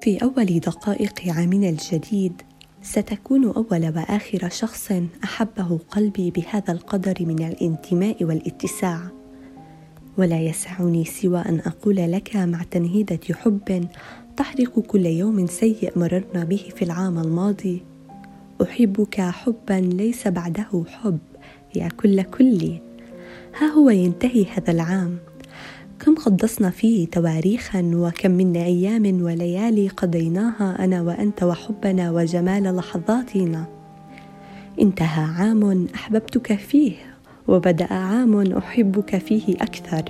في أول دقائق عامنا الجديد ستكون أول وآخر شخص أحبه قلبي بهذا القدر من الانتماء والاتساع. ولا يسعني سوى أن أقول لك مع تنهيدة حب تحرق كل يوم سيء مررنا به في العام الماضي. أحبك حبا ليس بعده حب يا كل كلي ها هو ينتهي هذا العام. كم قدسنا فيه تواريخا وكم من أيام وليالي قضيناها أنا وأنت وحبنا وجمال لحظاتنا. انتهى عام أحببتك فيه وبدأ عام أحبك فيه أكثر.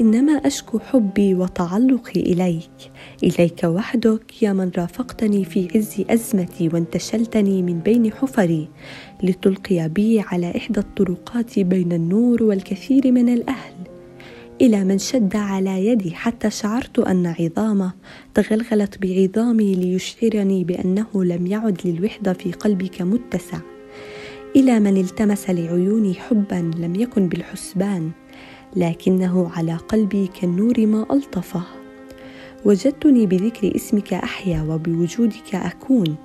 إنما أشكو حبي وتعلقي إليك. إليك وحدك يا من رافقتني في عز أزمتي وانتشلتني من بين حفري. لتلقي بي على إحدى الطرقات بين النور والكثير من الأهل. إلى من شد على يدي حتى شعرت أن عظامه تغلغلت بعظامي ليشعرني بأنه لم يعد للوحدة في قلبك متسع. إلى من التمس لعيوني حبا لم يكن بالحسبان لكنه على قلبي كالنور ما ألطفه. وجدتني بذكر اسمك أحيا وبوجودك أكون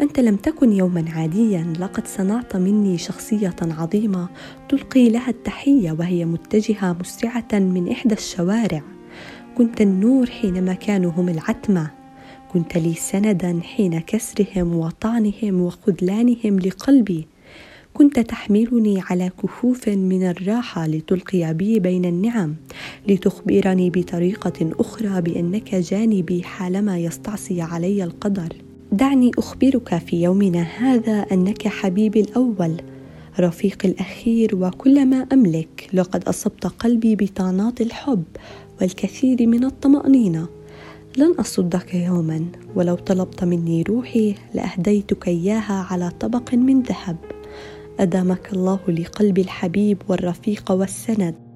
أنت لم تكن يوما عاديا لقد صنعت مني شخصية عظيمة تلقي لها التحية وهي متجهة مسرعة من إحدى الشوارع. كنت النور حينما كانوا هم العتمة. كنت لي سندا حين كسرهم وطعنهم وخذلانهم لقلبي. كنت تحملني على كفوف من الراحة لتلقي بي بين النعم لتخبرني بطريقة أخرى بأنك جانبي حالما يستعصي علي القدر. دعني أخبرك في يومنا هذا أنك حبيبي الأول رفيقي الأخير وكل ما أملك لقد أصبت قلبي بطعنات الحب والكثير من الطمأنينة. لن أصدك يوما ولو طلبت مني روحي لأهديتك إياها على طبق من ذهب. أدامك الله لقلبي الحبيب والرفيق والسند.